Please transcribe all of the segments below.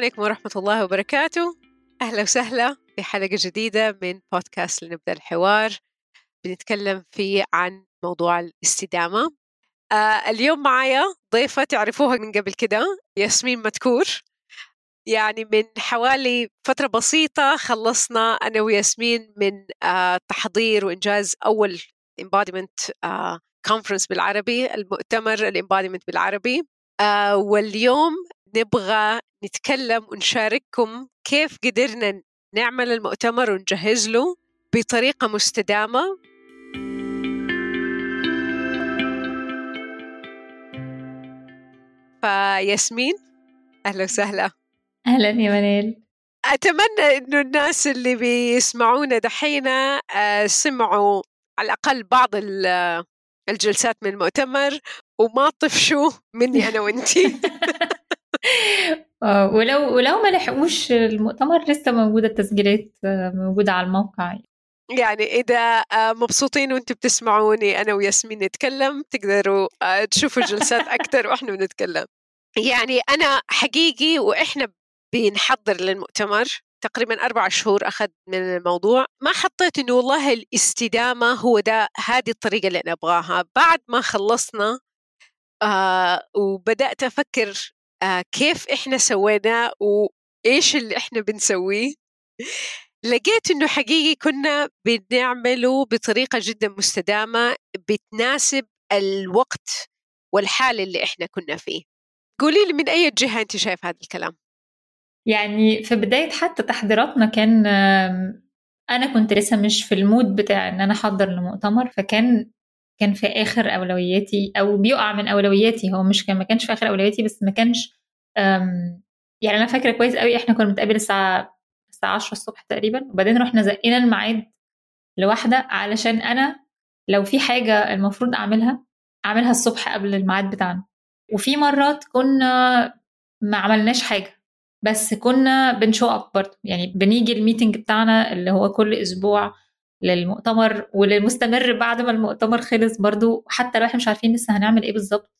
عليكم ورحمة الله وبركاته. أهلا وسهلا في حلقة جديدة من بودكاست لنبدأ الحوار. بنتكلم فيه عن موضوع الاستدامة. آه اليوم معايا ضيفة تعرفوها من قبل كده ياسمين متكور يعني من حوالي فترة بسيطة خلصنا أنا وياسمين من آه تحضير وإنجاز أول embodiment آه conference بالعربي المؤتمر الامباديمنت بالعربي. آه واليوم نبغى نتكلم ونشارككم كيف قدرنا نعمل المؤتمر ونجهز له بطريقة مستدامة. فياسمين أهلا وسهلا. أهلا يا منال. أتمنى إنه الناس اللي بيسمعونا دحينا آه، سمعوا على الأقل بعض الجلسات من المؤتمر وما طفشوا مني أنا وأنتي. آه، ولو ولو ما لحقوش المؤتمر لسه موجودة التسجيلات آه، موجودة على الموقع. يعني إذا آه، مبسوطين وأنتم بتسمعوني أنا وياسمين نتكلم تقدروا تشوفوا جلسات أكثر وإحنا بنتكلم. يعني أنا حقيقي وإحنا بنحضر للمؤتمر تقريبا أربع شهور أخذ من الموضوع. ما حطيت إنه والله الاستدامة هو ده هذه الطريقة اللي أنا أبغاها. بعد ما خلصنا آه وبدأت أفكر آه كيف إحنا سوينا وإيش اللي إحنا بنسويه. لقيت إنه حقيقي كنا بنعمله بطريقة جدا مستدامة بتناسب الوقت والحال اللي إحنا كنا فيه. قولي لي من أي جهة أنت شايف هذا الكلام؟ يعني في بداية حتى تحضيراتنا كان أنا كنت لسه مش في المود بتاع إن أنا أحضر لمؤتمر فكان كان في آخر أولوياتي أو بيقع من أولوياتي. هو مش كان ما كانش في آخر أولوياتي بس ما كانش يعني أنا فاكرة كويس قوي إحنا كنا بنتقابل الساعة الساعة 10 الصبح تقريبا وبعدين رحنا زقينا الميعاد لواحدة علشان أنا لو في حاجة المفروض أعملها أعملها الصبح قبل الميعاد بتاعنا. وفي مرات كنا ما عملناش حاجة بس كنا بن show up برضه. يعني بنيجي ال meeting بتاعنا اللي هو كل أسبوع للمؤتمر وللمستمر بعد ما المؤتمر خلص برضه حتى لو إحنا مش عارفين لسه هنعمل إيه بالظبط.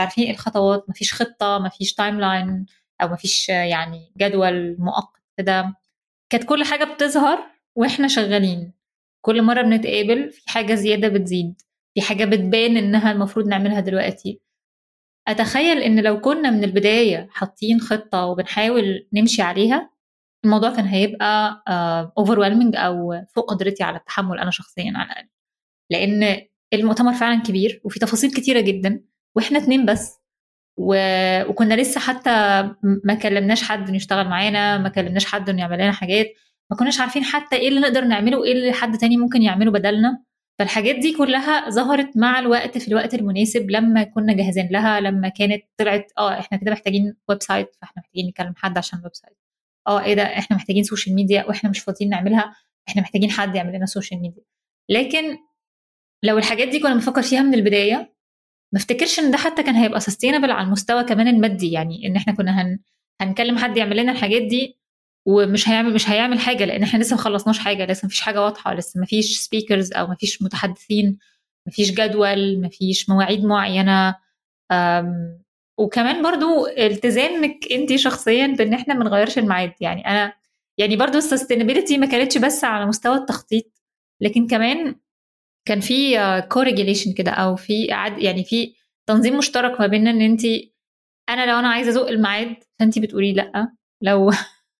عارفين إيه الخطوات؟ مفيش خطة مفيش timeline أو مفيش يعني جدول مؤقت كده. كانت كل حاجة بتظهر وإحنا شغالين. كل مرة بنتقابل في حاجة زيادة بتزيد. في حاجة بتبان إنها المفروض نعملها دلوقتي. أتخيل إن لو كنا من البداية حاطين خطة وبنحاول نمشي عليها الموضوع كان هيبقى overwhelming آه، أو فوق قدرتي على التحمل أنا شخصيا على الأقل. لأن المؤتمر فعلا كبير وفي تفاصيل كتيرة جدا. وإحنا اتنين بس. و... وكنا لسه حتى ما كلمناش حد إنه يشتغل معانا ما كلمناش حد إنه يعمل لنا حاجات. ما كناش عارفين حتى إيه اللي نقدر نعمله وإيه اللي حد تاني ممكن يعمله بدلنا. فالحاجات دي كلها ظهرت مع الوقت في الوقت المناسب لما كنا جاهزين لها لما كانت طلعت آه إحنا كده محتاجين website فإحنا محتاجين نكلم حد عشان website آه إيه ده إحنا محتاجين social media وإحنا مش فاضيين نعملها إحنا محتاجين حد يعمل لنا social media لكن لو الحاجات دي كنا بنفكر فيها من البداية ما افتكرش إن ده حتى كان هيبقى sustainable على المستوى كمان المادي يعني إن إحنا كنا هن... هنكلم حد يعمل لنا الحاجات دي ومش هيعمل مش هيعمل حاجة لأن إحنا لسه ما خلصناش حاجة لسه مفيش حاجة واضحة لسه مفيش speakers أو مفيش متحدثين مفيش جدول مفيش مواعيد معينة وكمان برضو التزامك انت شخصيا بإن إحنا ما نغيرش الميعاد يعني أنا يعني برضو ال sustainability ما كانتش بس على مستوى التخطيط لكن كمان كان في co-regulation كده أو في يعني في تنظيم مشترك ما بيننا إن انت أنا لو أنا عايزة أزق الميعاد فانت بتقولي لأ. لو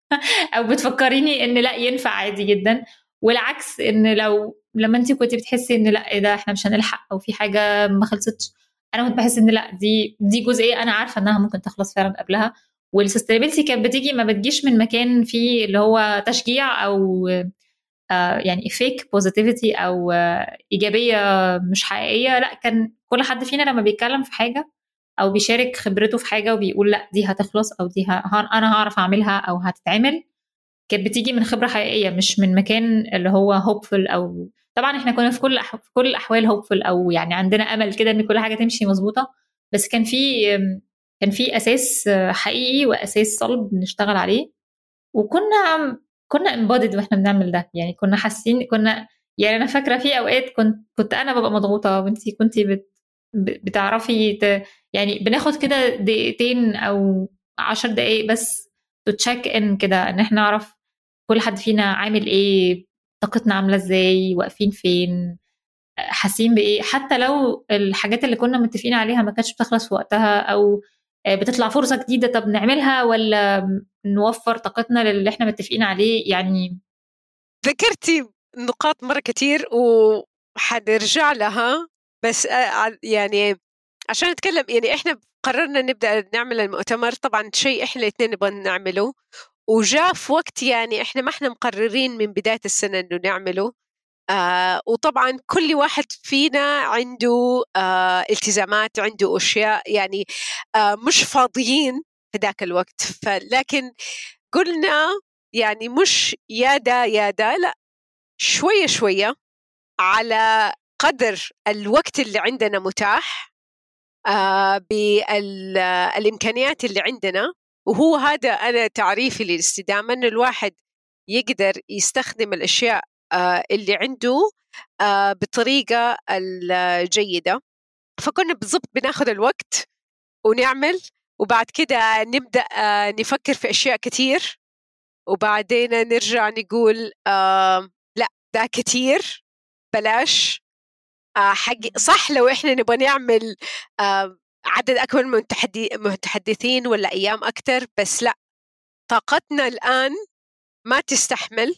أو بتفكريني إن لأ ينفع عادي جدا. والعكس إن لو لما انت كنت بتحسي إن لأ إيه ده إحنا مش هنلحق أو في حاجة ما خلصتش أنا كنت بحس إن لأ دي دي جزئيه أنا عارفة إنها ممكن تخلص فعلا قبلها. وال sustainability كانت بتيجي ما بتجيش من مكان فيه اللي هو تشجيع أو آه يعني فيك positivity أو آه إيجابية مش حقيقية. لأ كان كل حد فينا لما بيتكلم في حاجة أو بيشارك خبرته في حاجة وبيقول لأ دي هتخلص أو دي أنا هعرف أعملها أو هتتعمل كانت بتيجي من خبرة حقيقية مش من مكان اللي هو hopeful أو طبعا إحنا كنا في كل أح... في كل الأحوال hopeful أو يعني عندنا أمل كده إن كل حاجة تمشي مظبوطة. بس كان في كان في أساس حقيقي وأساس صلب بنشتغل عليه. وكنا كنا embodied وإحنا بنعمل ده. يعني كنا حاسين كنا يعني أنا فاكرة في أوقات كنت كنت أنا ببقى مضغوطة وانت كنت بت بتعرفي ت... يعني بناخد كده دقيقتين أو عشر دقايق بس to check in كده إن إحنا نعرف كل حد فينا عامل إيه طاقتنا عاملة إزاي واقفين فين حاسين بإيه. حتى لو الحاجات اللي كنا متفقين عليها ما كانتش بتخلص في وقتها أو بتطلع فرصة جديدة طب نعملها ولا نوفر طاقتنا للي إحنا متفقين عليه يعني ذكرتي نقاط مرة كتير وحنرجع لها بس يعني عشان نتكلم يعني إحنا قررنا نبدأ نعمل المؤتمر طبعا شيء إحنا الاثنين نبغى نعمله وجاء في وقت يعني إحنا ما إحنا مقررين من بداية السنة إنه نعمله آه وطبعا كل واحد فينا عنده آه التزامات عنده أشياء يعني آه مش فاضيين في ذاك الوقت. فلكن قلنا يعني مش يادا يادا لا شوية شوية على قدر الوقت اللي عندنا متاح آه بالامكانيات اللي عندنا. وهو هذا أنا تعريفي للاستدامة إن الواحد يقدر يستخدم الأشياء آه اللي عنده آه بطريقة الجيده فكنا بالضبط بناخذ الوقت ونعمل وبعد كده نبدأ آه نفكر في أشياء كثير وبعدين نرجع نقول لأ ده كثير بلاش آه حق صح لو إحنا نبغى نعمل عدد أكبر من متحدثين ولا أيام أكثر بس لأ طاقتنا الآن ما تستحمل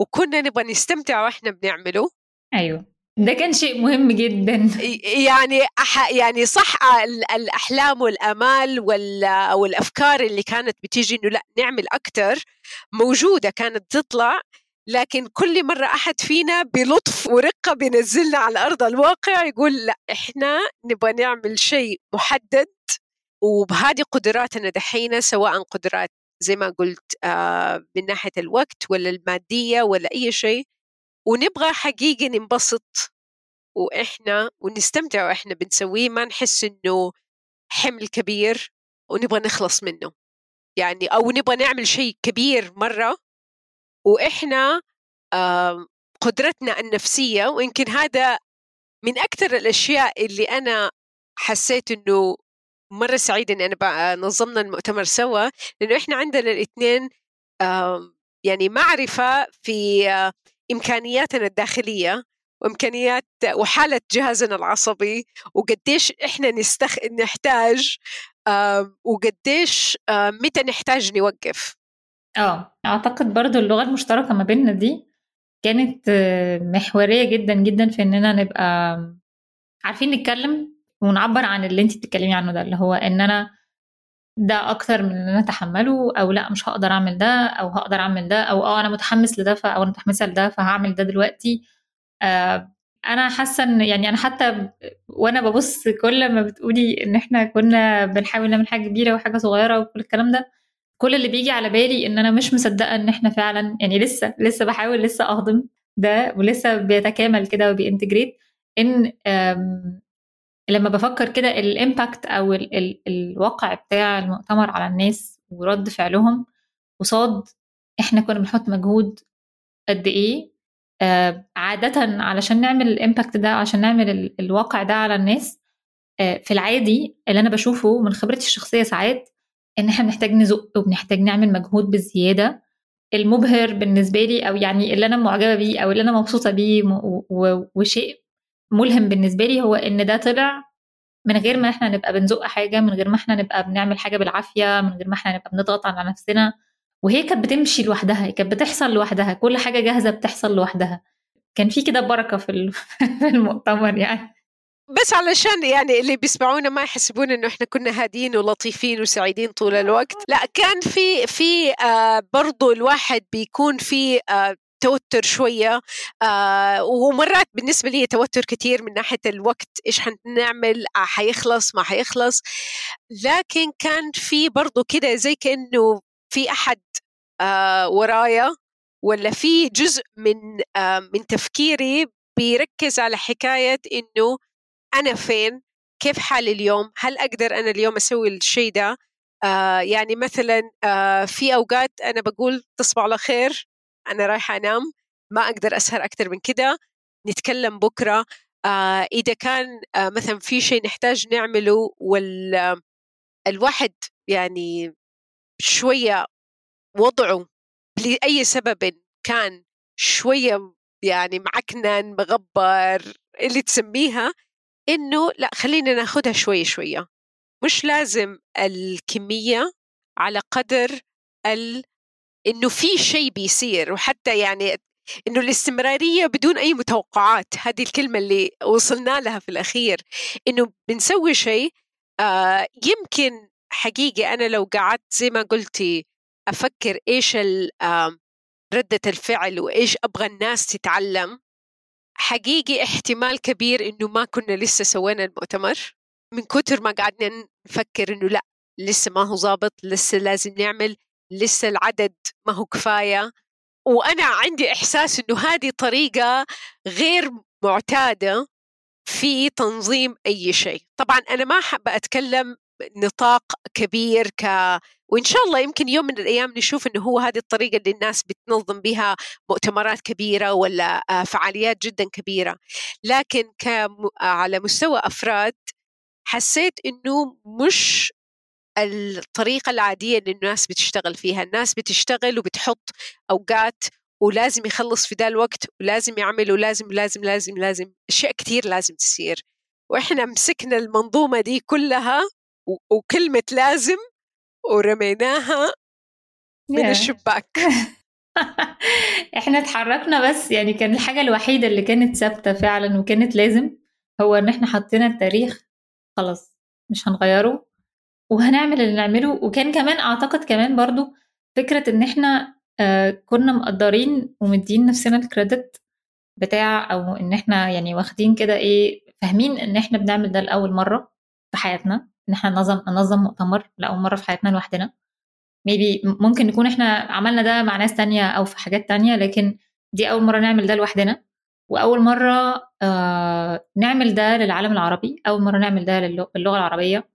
وكنا نبغى نستمتع وإحنا بنعمله. أيوه. ده كان شيء مهم جدا. يعني أح يعني صح الأحلام والأمال والافكار اللي كانت بتيجي إنه لا نعمل أكثر موجودة كانت تطلع لكن كل مرة أحد فينا بلطف ورقة بينزلنا على أرض الواقع يقول لا إحنا نبغى نعمل شيء محدد وبهذه قدراتنا دحين سواء قدرات زي ما قلت آه من ناحية الوقت ولا المادية ولا أي شيء ونبغى حقيقي ننبسط. وإحنا ونستمتع وإحنا بنسويه ما نحس إنه حمل كبير ونبغى نخلص منه. يعني أو نبغى نعمل شيء كبير مرة. وإحنا آه قدرتنا النفسية ويمكن هذا من أكثر الأشياء اللي أنا حسيت إنه مرة سعيدة إن أنا نظمنا المؤتمر سوا. لأنه إحنا عندنا الاثنين يعني معرفة في إمكانياتنا الداخلية وإمكانيات وحالة جهازنا العصبي وقديش إحنا نستخ... نحتاج وقديش متى نحتاج نوقف. آه أعتقد برضو اللغة المشتركة ما بيننا دي كانت محورية جدا جدا في إننا نبقى عارفين نتكلم ونعبر عن اللي انت بتتكلمي عنه ده اللي هو إن أنا ده أكتر من إن أنا أتحمله أو لأ مش هقدر أعمل ده أو هقدر أعمل ده أو آه أنا متحمس لده أو أنا متحمسة لده فهعمل ده دلوقتي. آه أنا حاسة إن يعني أنا حتى وأنا ببص كل ما بتقولي إن إحنا كنا بنحاول نعمل حاجة كبيرة وحاجة صغيرة وكل الكلام ده كل اللي بيجي على بالي إن أنا مش مصدقة إن إحنا فعلا يعني لسه لسه بحاول لسه أهضم ده ولسه بيتكامل كده وبي integrate إن لما بفكر كده ال impact أو ال ال الواقع بتاع المؤتمر على الناس ورد فعلهم قصاد إحنا كنا بنحط مجهود قد إيه آه عادة علشان نعمل ال impact ده عشان نعمل ال الواقع ده على الناس آه في العادي اللي أنا بشوفه من خبرتي الشخصية ساعات إن إحنا بنحتاج نزق وبنحتاج نعمل مجهود بزيادة. المبهر بالنسبة لي أو يعني اللي أنا معجبة بيه أو اللي أنا مبسوطة بيه وشيء ملهم بالنسبة لي هو إن ده طلع من غير ما إحنا نبقى بنزق حاجة من غير ما إحنا نبقى بنعمل حاجة بالعافية من غير ما إحنا نبقى بنضغط على نفسنا. وهي كانت بتمشي لوحدها كانت بتحصل لوحدها كل حاجة جاهزة بتحصل لوحدها. كان في كده بركة في في المؤتمر يعني. بس علشان يعني اللي بيسمعونا ما يحسبون إنه إحنا كنا هادين ولطيفين وسعيدين طول الوقت. لا كان في في آه برضو الواحد بيكون في آه توتر شوية آه ومرات بالنسبة لي توتر كثير من ناحية الوقت إيش حنعمل آه حيخلص ما حيخلص. لكن كان في برضو كده زي كأنه في أحد آه ورايا ولا في جزء من آه من تفكيري بيركز على حكاية إنه أنا فين كيف حالي اليوم هل أقدر أنا اليوم أسوي الشيء ده؟ آه يعني مثلا آه في أوقات أنا بقول تصبحوا على خير أنا رايحة أنام ما أقدر أسهر أكثر من كده نتكلم بكرة. آه إذا كان آه مثلا في شيء نحتاج نعمله والواحد يعني شوية وضعه لأي سبب كان شوية يعني معكنن مغبر اللي تسميها إنه لا خلينا ناخدها شوية شوية. مش لازم الكمية على قدر ال إنه في شيء بيصير وحتى يعني إنه الاستمرارية بدون أي متوقعات هذه الكلمة اللي وصلنا لها في الأخير إنه بنسوي شيء آه يمكن حقيقي أنا لو قعدت زي ما قلتي أفكر إيش ردة الفعل وإيش أبغى الناس تتعلم حقيقي احتمال كبير إنه ما كنا لسه سوينا المؤتمر من كتر ما قعدنا نفكر إنه لأ لسه ما هو ظابط لسه لازم نعمل لسه العدد ما هو كفاية. وأنا عندي إحساس إنه هذه طريقة غير معتادة في تنظيم أي شيء. طبعا أنا ما حابة أتكلم نطاق كبير ك وإن شاء الله يمكن يوم من الأيام نشوف إنه هو هذه الطريقة اللي الناس بتنظم بها مؤتمرات كبيرة ولا آه، فعاليات جدا كبيرة. لكن ك... على مستوى أفراد حسيت إنه مش الطريقة العادية اللي الناس بتشتغل فيها. الناس بتشتغل وبتحط أوقات ولازم يخلص في ذا الوقت ولازم يعمل ولازم لازم لازم لازم أشياء كثير لازم تصير. وإحنا مسكنا المنظومة دي كلها وكلمة لازم ورميناها من الشباك. إحنا اتحركنا بس يعني كان الحاجة الوحيدة اللي كانت ثابتة فعلا وكانت لازم هو إن إحنا حطينا التاريخ خلاص مش هنغيره. وهنعمل اللي نعمله. وكان كمان أعتقد كمان برضو فكرة إن إحنا آه كنا مقدرين ومدين نفسنا الكريدت بتاع أو إن إحنا يعني واخدين كده إيه فاهمين إن إحنا بنعمل ده لأول مرة في حياتنا. إن إحنا ننظم ننظم مؤتمر لأول مرة في حياتنا لوحدنا. ميبي ممكن نكون إحنا عملنا ده مع ناس تانية أو في حاجات تانية لكن دي أول مرة نعمل ده لوحدنا. وأول مرة آه نعمل ده للعالم العربي. أول مرة نعمل ده للغة العربية.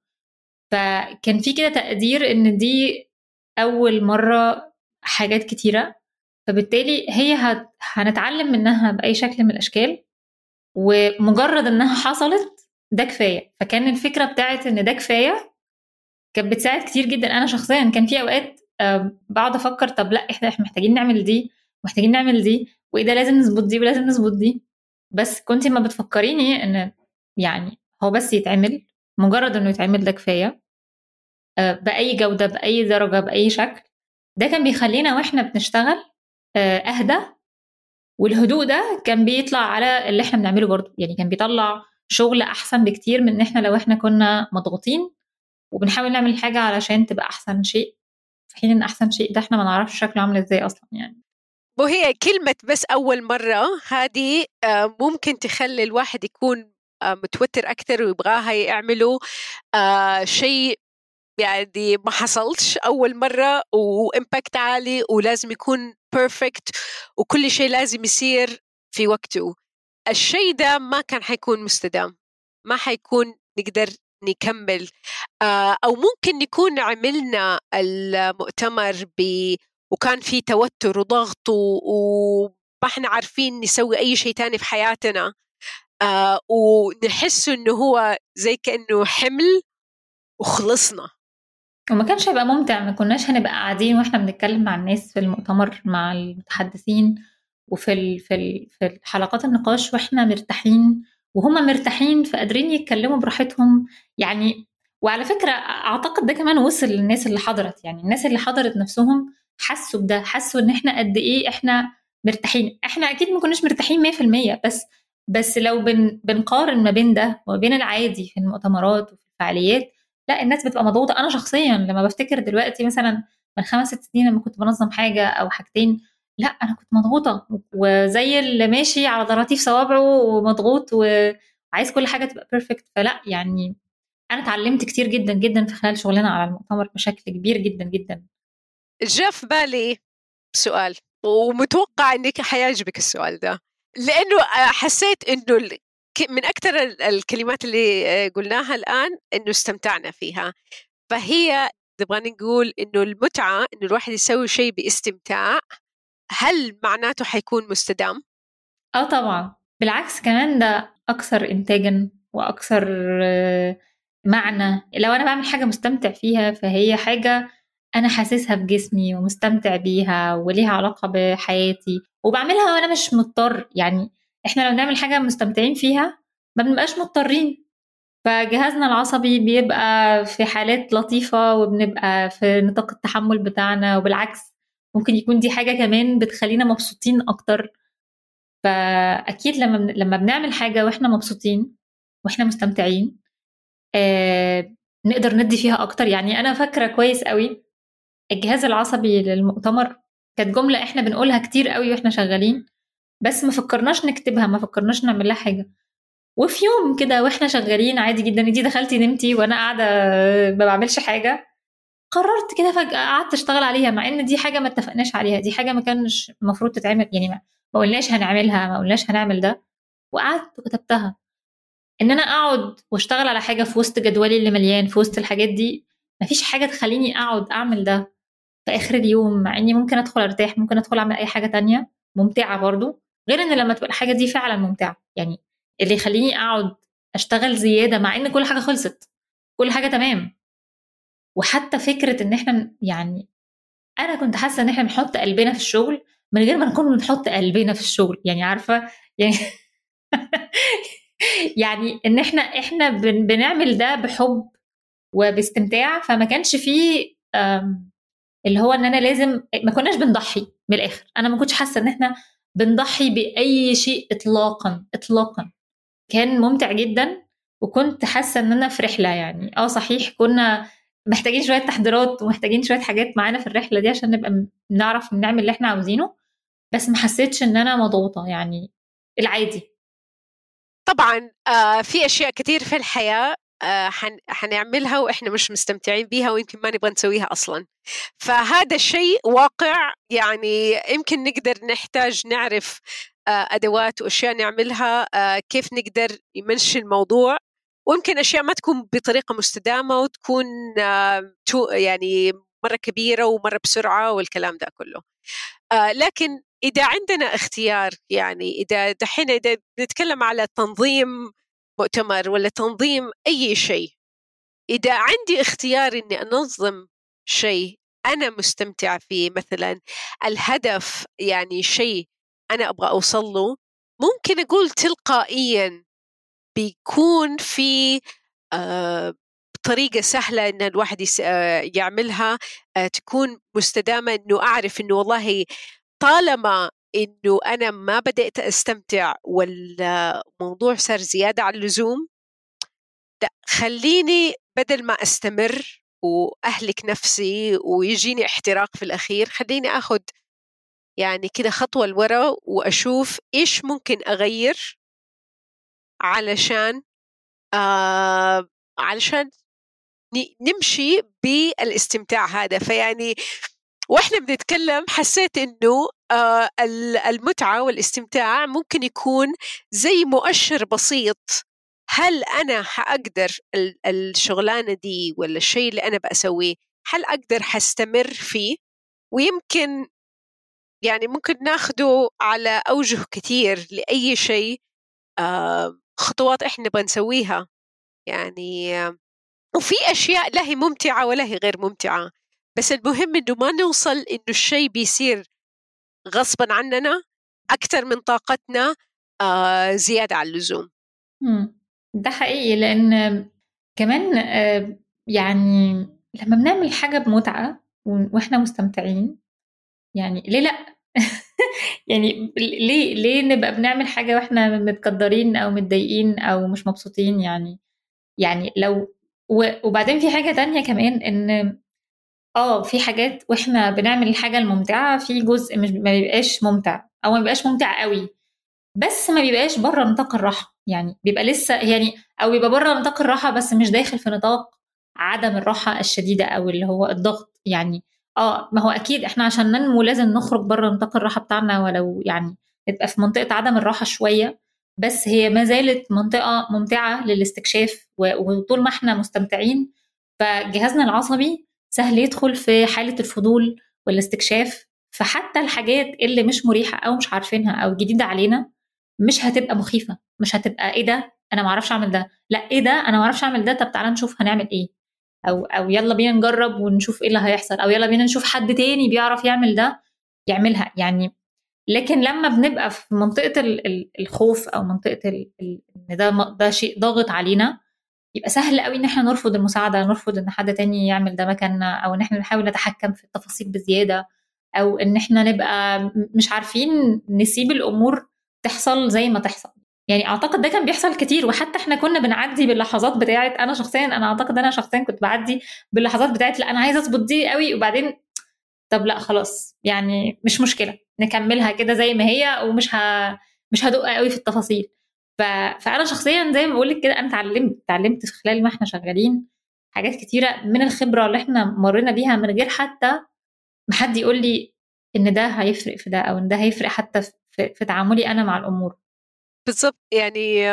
فكان في كده تقدير إن دي أول مرة حاجات كتيرة فبالتالي هي هت... هنتعلم منها بأي شكل من الأشكال ومجرد إنها حصلت ده كفاية. فكان الفكرة بتاعت إن ده كفاية كانت بتساعد كتير جدا. أنا شخصيا كان في أوقات بقعد أفكر طب لأ إحنا محتاجين نعمل دي محتاجين نعمل دي وإيه ده لازم نظبط دي ولازم نظبط دي. بس كنت ما بتفكريني إن يعني هو بس يتعمل مجرد إنه يتعمل ده كفاية. آه، بأي جودة بأي درجة بأي شكل. ده كان بيخلينا وإحنا بنشتغل آه، أهدى. والهدوء ده كان بيطلع على اللي إحنا بنعمله برضه. يعني كان بيطلع شغل أحسن بكتير من إن إحنا لو إحنا كنا مضغوطين وبنحاول نعمل حاجة علشان تبقى أحسن شيء. في حين إن أحسن شيء ده إحنا ما نعرفش شكله عامل إزاي أصلا يعني. وهي كلمة بس أول مرة هذه آه، ممكن تخلي الواحد يكون متوتر أكثر ويبغاها يعملوا آه، شيء يعني ما حصلش أول مرة و impact عالي ولازم يكون perfect وكل شيء لازم يصير في وقته. الشيء ده ما كان حيكون مستدام ما حيكون نقدر نكمل. آه، أو ممكن نكون عملنا المؤتمر ب وكان في توتر وضغط وما إحنا عارفين نسوي أي شيء تاني في حياتنا. آه، ونحس إنه هو زي كأنه حمل وخلصنا. وما كانش هيبقى ممتع ما كناش هنبقى قاعدين وإحنا بنتكلم مع الناس في المؤتمر مع المتحدثين وفي ال في ال في حلقات النقاش وإحنا مرتاحين وهم مرتاحين فقادرين يتكلموا براحتهم. يعني وعلى فكرة أعتقد ده كمان وصل للناس اللي حضرت. يعني الناس اللي حضرت نفسهم حسوا بده حسوا إن إحنا قد إيه إحنا مرتاحين. إحنا أكيد ما كناش مرتاحين 100% بس بس لو بن بنقارن ما بين ده وما بين العادي في المؤتمرات وفي الفعاليات لا الناس بتبقى مضغوطة. أنا شخصيا لما بفتكر دلوقتي مثلا من خمس ست سنين لما كنت بنظم حاجة أو حاجتين لا أنا كنت مضغوطة. وزي اللي ماشي على ضراطيف صوابعه ومضغوط وعايز كل حاجة تبقى بيرفكت فلا يعني أنا اتعلمت كتير جدا جدا في خلال شغلنا على المؤتمر بشكل كبير جدا جدا. جاء في بالي سؤال ومتوقع إنك حيعجبك السؤال ده. لأنه حسيت إنه من أكثر الكلمات اللي آه، قلناها الآن إنه استمتعنا فيها. فهي نبغى نقول إنه المتعة إنه الواحد يسوي شيء باستمتاع هل معناته حيكون مستدام؟ آه طبعا. بالعكس كمان ده أكثر إنتاجا وأكثر آه، معنى. لو أنا بعمل حاجة مستمتع فيها فهي حاجة أنا حاسسها في جسمي ومستمتع بيها وليها علاقة بحياتي وبعملها وأنا مش مضطر. يعني إحنا لو بنعمل حاجة مستمتعين فيها ما بنبقاش مضطرين. فجهازنا العصبي بيبقى في حالات لطيفة وبنبقى في نطاق التحمل بتاعنا وبالعكس ممكن يكون دي حاجة كمان بتخلينا مبسوطين أكتر. فأكيد لما لما بنعمل حاجة وإحنا مبسوطين وإحنا مستمتعين آه نقدر ندي فيها أكتر. يعني أنا فاكرة كويس قوي الجهاز العصبي للمؤتمر كانت جملة إحنا بنقولها كتير قوي وإحنا شغالين بس ما فكرناش نكتبها ما فكرناش نعمل لها حاجة. وفي يوم كده وإحنا شغالين عادي جدا انتي دخلتي نمتي وأنا قاعدة ما بعملش حاجة قررت كده فجأة قعدت أشتغل عليها مع إن دي حاجة ما اتفقناش عليها دي حاجة ما كانش المفروض تتعمل يعني ما قلناش هنعملها ما قلناش هنعمل ده وقعدت وكتبتها. إن أنا أقعد وأشتغل على حاجة في وسط جدولي اللي مليان في وسط الحاجات دي مفيش حاجة تخليني أقعد أعمل ده. في آخر اليوم مع إني ممكن أدخل أرتاح ممكن أدخل أعمل أي حاجة تانية ممتعة برضو. غير إن لما تبقى الحاجة دي فعلا ممتعة يعني اللي يخليني أقعد أشتغل زيادة مع إن كل حاجة خلصت كل حاجة تمام. وحتى فكرة إن إحنا يعني أنا كنت حاسة إن إحنا بنحط قلبنا في الشغل من غير ما نكون بنحط قلبنا في الشغل يعني عارفة؟ يعني يعني إن إحنا إحنا بنعمل ده بحب وباستمتاع فما كانش فيه اللي هو إن أنا لازم ما كناش بنضحي من الآخر. أنا ما كنتش حاسة إن إحنا بنضحي بأي شيء اطلاقا اطلاقا. كان ممتع جدا وكنت حاسة إن أنا في رحلة يعني. آه صحيح كنا محتاجين شوية تحضيرات ومحتاجين شوية حاجات معانا في الرحلة دي عشان نبقى نعرف نعمل اللي إحنا عاوزينه بس ما حسيتش إن أنا مضغوطة يعني العادي. طبعا آه في أشياء كثير في الحياة آه حنعملها وإحنا مش مستمتعين بيها ويمكن ما نبغى نسويها أصلا. فهذا الشيء واقع يعني يمكن نقدر نحتاج نعرف آه، أدوات وأشياء نعملها آه، كيف نقدر نمشي الموضوع. ويمكن أشياء ما تكون بطريقة مستدامة وتكون يعني مرة كبيرة ومرة بسرعة والكلام ده كله. لكن إذا عندنا اختيار يعني إذا دحين إذا نتكلم على تنظيم مؤتمر ولا تنظيم أي شيء. إذا عندي اختيار إني أنظم شيء أنا مستمتع فيه مثلا الهدف يعني شيء أنا أبغى أوصل له ممكن أقول تلقائيا بيكون في آه طريقة سهلة إن الواحد آه يعملها آه تكون مستدامة إنه أعرف إنه والله طالما إنه أنا ما بدأت أستمتع والموضوع صار زيادة عن اللزوم لا خليني بدل ما أستمر وأهلك نفسي ويجيني احتراق في الأخير خليني أخذ يعني كده خطوة لورا وأشوف إيش ممكن أغير علشان آه علشان نمشي بالإستمتاع هذا. فيعني وإحنا بنتكلم حسيت إنه آه المتعة والاستمتاع ممكن يكون زي مؤشر بسيط. هل أنا حأقدر الشغلانة دي ولا الشيء اللي أنا بسويه هل أقدر حستمر فيه؟ ويمكن يعني ممكن ناخده على أوجه كثير لأي شيء خطوات إحنا نبغى نسويها يعني وفي أشياء لا هي ممتعة ولا هي غير ممتعة. بس المهم إنه ما نوصل إنه الشيء بيصير غصبا عننا أكثر من طاقتنا زيادة عن اللزوم. ده حقيقي لأن كمان يعني لما بنعمل حاجة بمتعة وإحنا مستمتعين يعني ليه لأ؟ يعني ليه ليه نبقى بنعمل حاجة وإحنا متقدرين أو متضايقين أو مش مبسوطين يعني؟ يعني لو وبعدين في حاجة تانية كمان إن آه في حاجات وإحنا بنعمل الحاجة الممتعة في جزء مش ما بيبقاش ممتع. أو ما بيبقاش ممتع قوي. بس ما بيبقاش بره نطاق الراحة. يعني بيبقى لسه يعني أو بيبقى بره نطاق الراحة بس مش داخل في نطاق عدم الراحة الشديدة أو اللي هو الضغط. يعني آه ما هو أكيد إحنا عشان ننمو لازم نخرج بره نطاق الراحة بتاعنا ولو يعني نبقى في منطقة عدم الراحة شوية. بس هي ما زالت منطقة ممتعة للاستكشاف وطول ما إحنا مستمتعين. فجهازنا العصبي سهل يدخل في حالة الفضول والاستكشاف فحتى الحاجات اللي مش مريحة أو مش عارفينها أو جديدة علينا مش هتبقى مخيفة مش هتبقى إيه ده؟ أنا ما أعرفش أعمل ده. لأ إيه ده؟ أنا ما أعرفش أعمل ده. طب تعالى نشوف هنعمل إيه. أو أو يلا بينا نجرب ونشوف إيه اللي هيحصل. أو يلا بينا نشوف حد تاني بيعرف يعمل ده يعملها. يعني لكن لما بنبقى في منطقة الخوف أو منطقة إن ده ده شيء ضاغط علينا يبقى سهل قوي إن إحنا نرفض المساعدة نرفض إن حد تاني يعمل ده مكاننا أو إن إحنا نحاول نتحكم في التفاصيل بزيادة أو إن إحنا نبقى مش عارفين نسيب الأمور تحصل زي ما تحصل. يعني أعتقد ده كان بيحصل كتير وحتى إحنا كنا بنعدي باللحظات بتاعت أنا شخصيا أنا أعتقد أنا شخصيا كنت بعدي باللحظات بتاعت لأ أنا عايزة أظبط دي قوي وبعدين طب لأ خلاص. يعني مش مشكلة نكملها كده زي ما هي ومش ه... مش هدق قوي في التفاصيل. ف... فأنا شخصيا زي ما بقول لك كده أنا اتعلمت اتعلمت في خلال ما إحنا شغالين حاجات كتيرة من الخبرة اللي إحنا مرينا بيها من غير حتى ما حد يقول لي إن ده هيفرق في ده أو إن ده هيفرق حتى في, في تعاملي أنا مع الأمور. بالضبط يعني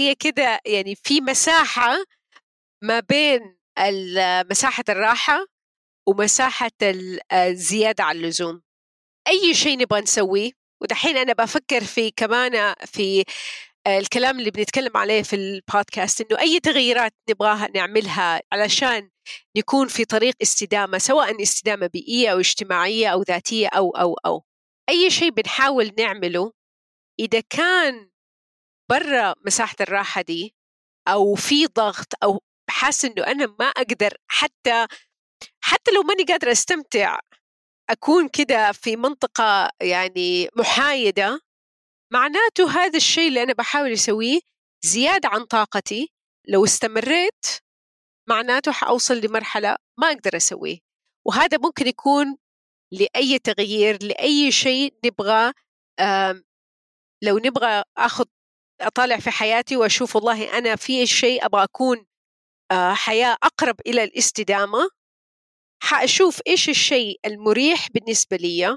هي كده يعني في مساحة ما بين مساحة الراحة ومساحة الزيادة عن اللزوم. أي شيء نبغى نسويه ودحين أنا بفكر في كمان في الكلام اللي بنتكلم عليه في البودكاست إنه أي تغييرات نبغاها نعملها علشان نكون في طريق استدامة سواء استدامة بيئية أو اجتماعية أو ذاتية أو أو أو. أي شيء بنحاول نعمله إذا كان برا مساحة الراحة دي أو في ضغط أو حاسة إنه أنا ما أقدر حتى حتى لو ماني قادرة أستمتع أكون كده في منطقة يعني محايدة معناته هذا الشيء اللي أنا بحاول أسويه زيادة عن طاقتي. لو استمريت معناته حأوصل لمرحلة ما أقدر أسويه. وهذا ممكن يكون لأي تغيير لأي شيء نبغى لو نبغى أخذ أطالع في حياتي وأشوف والله أنا في شيء أبغى أكون آه، حياة أقرب إلى الاستدامة حأشوف إيش الشيء المريح بالنسبة لي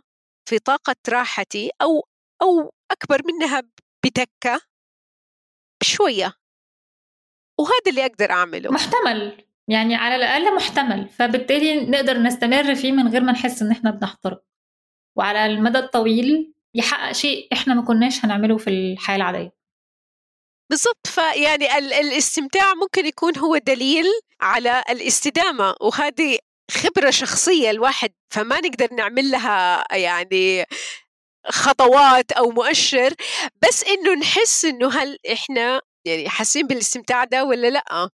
في طاقة راحتي أو أو أكبر منها بتكة شوية وهذا اللي أقدر أعمله. محتمل. يعني على الأقل محتمل. فبالتالي نقدر نستمر فيه من غير ما نحس إن إحنا بنحترق. وعلى المدى الطويل يحقق شيء إحنا ما كناش هنعمله في الحياة العادية. بالضبط. فيعني الاستمتاع ممكن يكون هو دليل على الاستدامة. وهذه خبرة شخصية الواحد فما نقدر نعمل لها يعني خطوات أو مؤشر بس إنه نحس إنه هل إحنا يعني حاسين بالاستمتاع ده ولا لأ؟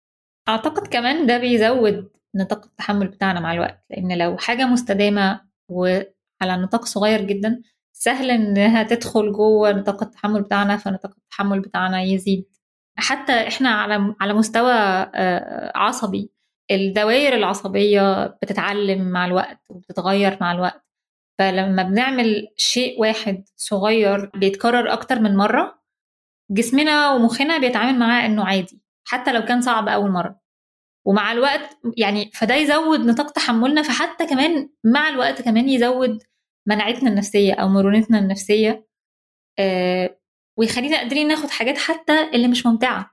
أعتقد كمان ده بيزود نطاق التحمل بتاعنا مع الوقت لأن لو حاجة مستدامة وعلى نطاق صغير جدا سهل إنها تدخل جوه نطاق التحمل بتاعنا فنطاق التحمل بتاعنا يزيد. حتى إحنا على على مستوى آه، عصبي الدوائر العصبية بتتعلم مع الوقت وبتتغير مع الوقت. فلما بنعمل شيء واحد صغير بيتكرر أكتر من مرة جسمنا ومخنا بيتعامل معاه إنه عادي حتى لو كان صعب أول مرة. ومع الوقت يعني فده يزود نطاق تحملنا فحتى كمان مع الوقت كمان يزود مناعتنا النفسية أو مرونتنا النفسية آه ويخلينا قادرين ناخد حاجات حتى اللي مش ممتعة.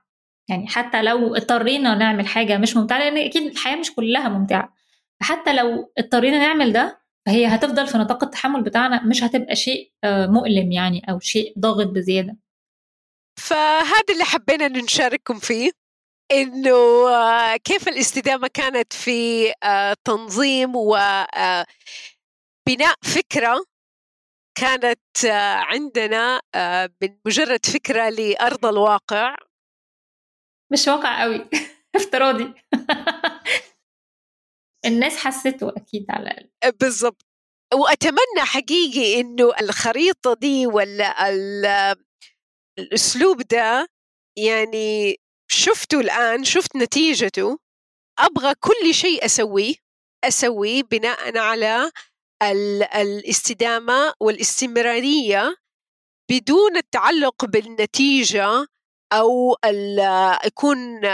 يعني حتى لو اضطرينا نعمل حاجة مش ممتعة لأن أكيد الحياة مش كلها ممتعة. فحتى لو اضطرينا نعمل ده فهي هتفضل في نطاق التحمل بتاعنا مش هتبقى شيء آه مؤلم يعني أو شيء ضاغط بزيادة. فهذا اللي حبينا نشارككم فيه إنه آه، كيف الاستدامة كانت في آه، تنظيم و بناء فكرة كانت عندنا من مجرد فكرة لأرض الواقع. مش واقع قوي افتراضي. الناس حسته أكيد على الأقل. بالضبط. وأتمنى حقيقي إنه الخريطة دي ولا الأسلوب ده يعني شفته الآن شفت نتيجته أبغى كل شيء أسويه أسويه بناء على الاستدامة والاستمرارية بدون التعلق بالنتيجة أو يكون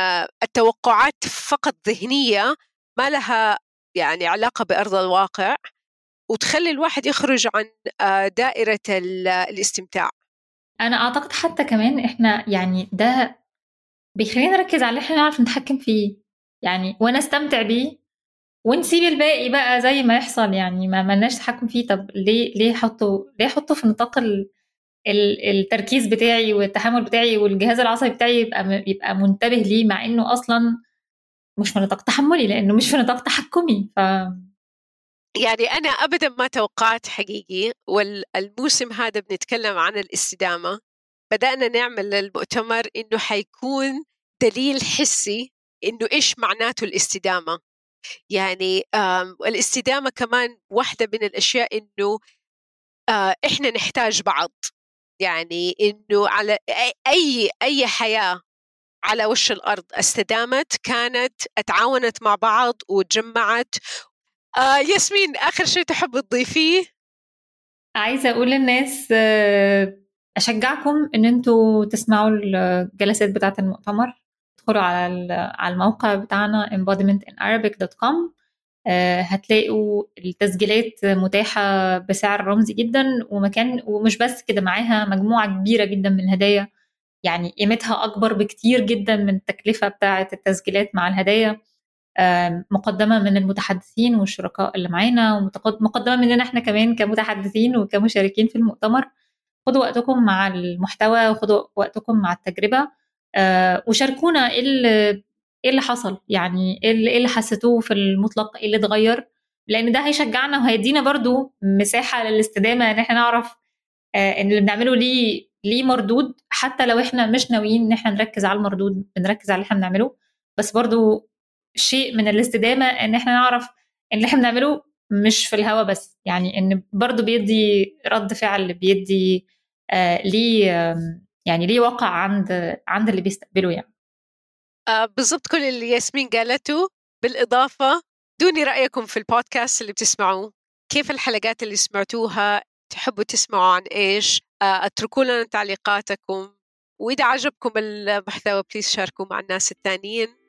التوقعات فقط ذهنية ما لها يعني علاقة بأرض الواقع وتخلي الواحد يخرج عن آه، دائرة الاستمتاع. أنا أعتقد حتى كمان إحنا يعني ده بيخلينا نركز على اللي إحنا نعرف نتحكم فيه. يعني وأنا أستمتع بيه ونسيب الباقي بقى زي ما يحصل يعني ما ملناش تحكم فيه. طب ليه ليه احطه ليه احطه في نطاق ال... التركيز بتاعي والتحمل بتاعي والجهاز العصبي بتاعي يبقى يبقى منتبه ليه مع إنه أصلا مش في نطاق تحملي لأنه مش في نطاق تحكمي ف يعني أنا أبدا ما توقعت حقيقي والموسم هذا بنتكلم عن الاستدامة بدأنا نعمل المؤتمر إنه حيكون دليل حسي إنه إيش معناته الاستدامة. يعني الاستدامة كمان واحدة من الأشياء إنه آه، إحنا نحتاج بعض. يعني إنه على أي أي حياة على وش الأرض. استدامت كانت اتعاونت مع بعض وتجمعت. آه ياسمين آخر شيء تحب تضيفيه؟ عايزة أقول للناس آه، أشجعكم إن أنتوا تسمعوا الجلسات بتاعة المؤتمر. ادخلوا على على الموقع بتاعنا embodimentinarabic.com آه، هتلاقوا التسجيلات متاحة بسعر رمزي جدا ومكان ومش بس كده معاها مجموعة كبيرة جدا من الهدايا. يعني قيمتها أكبر بكتير جدا من التكلفة بتاعة التسجيلات مع الهدايا. مقدمة من المتحدثين والشركاء اللي معانا ومقدمة مننا إحنا كمان كمتحدثين وكمشاركين في المؤتمر. خدوا وقتكم مع المحتوى وخدوا وقتكم مع التجربة. آه، وشاركونا إيه اللي إيه اللي حصل؟ يعني إيه اللي, إيه حسيتوه في المطلق؟ إيه اللي اتغير؟ لأن ده هيشجعنا وهيدينا برضو مساحة للاستدامة إن إحنا نعرف آه، إن اللي بنعمله ليه ليه مردود حتى لو إحنا مش ناويين إن إحنا نركز على المردود بنركز على اللي إحنا بنعمله. بس برضو شيء من الاستدامة إن إحنا نعرف إن اللي إحنا بنعمله مش في الهوا بس. يعني إن برضه بيدي رد فعل بيدي آه ليه يعني ليه وقع عند عند اللي بيستقبله يعني. آه بالضبط كل اللي ياسمين قالته. بالإضافة دوني رأيكم في البودكاست اللي بتسمعوه. كيف الحلقات اللي سمعتوها؟ تحبوا تسمعوا عن إيش؟ آه اتركوا لنا تعليقاتكم. وإذا عجبكم المحتوى please شاركوا مع الناس الثانيين.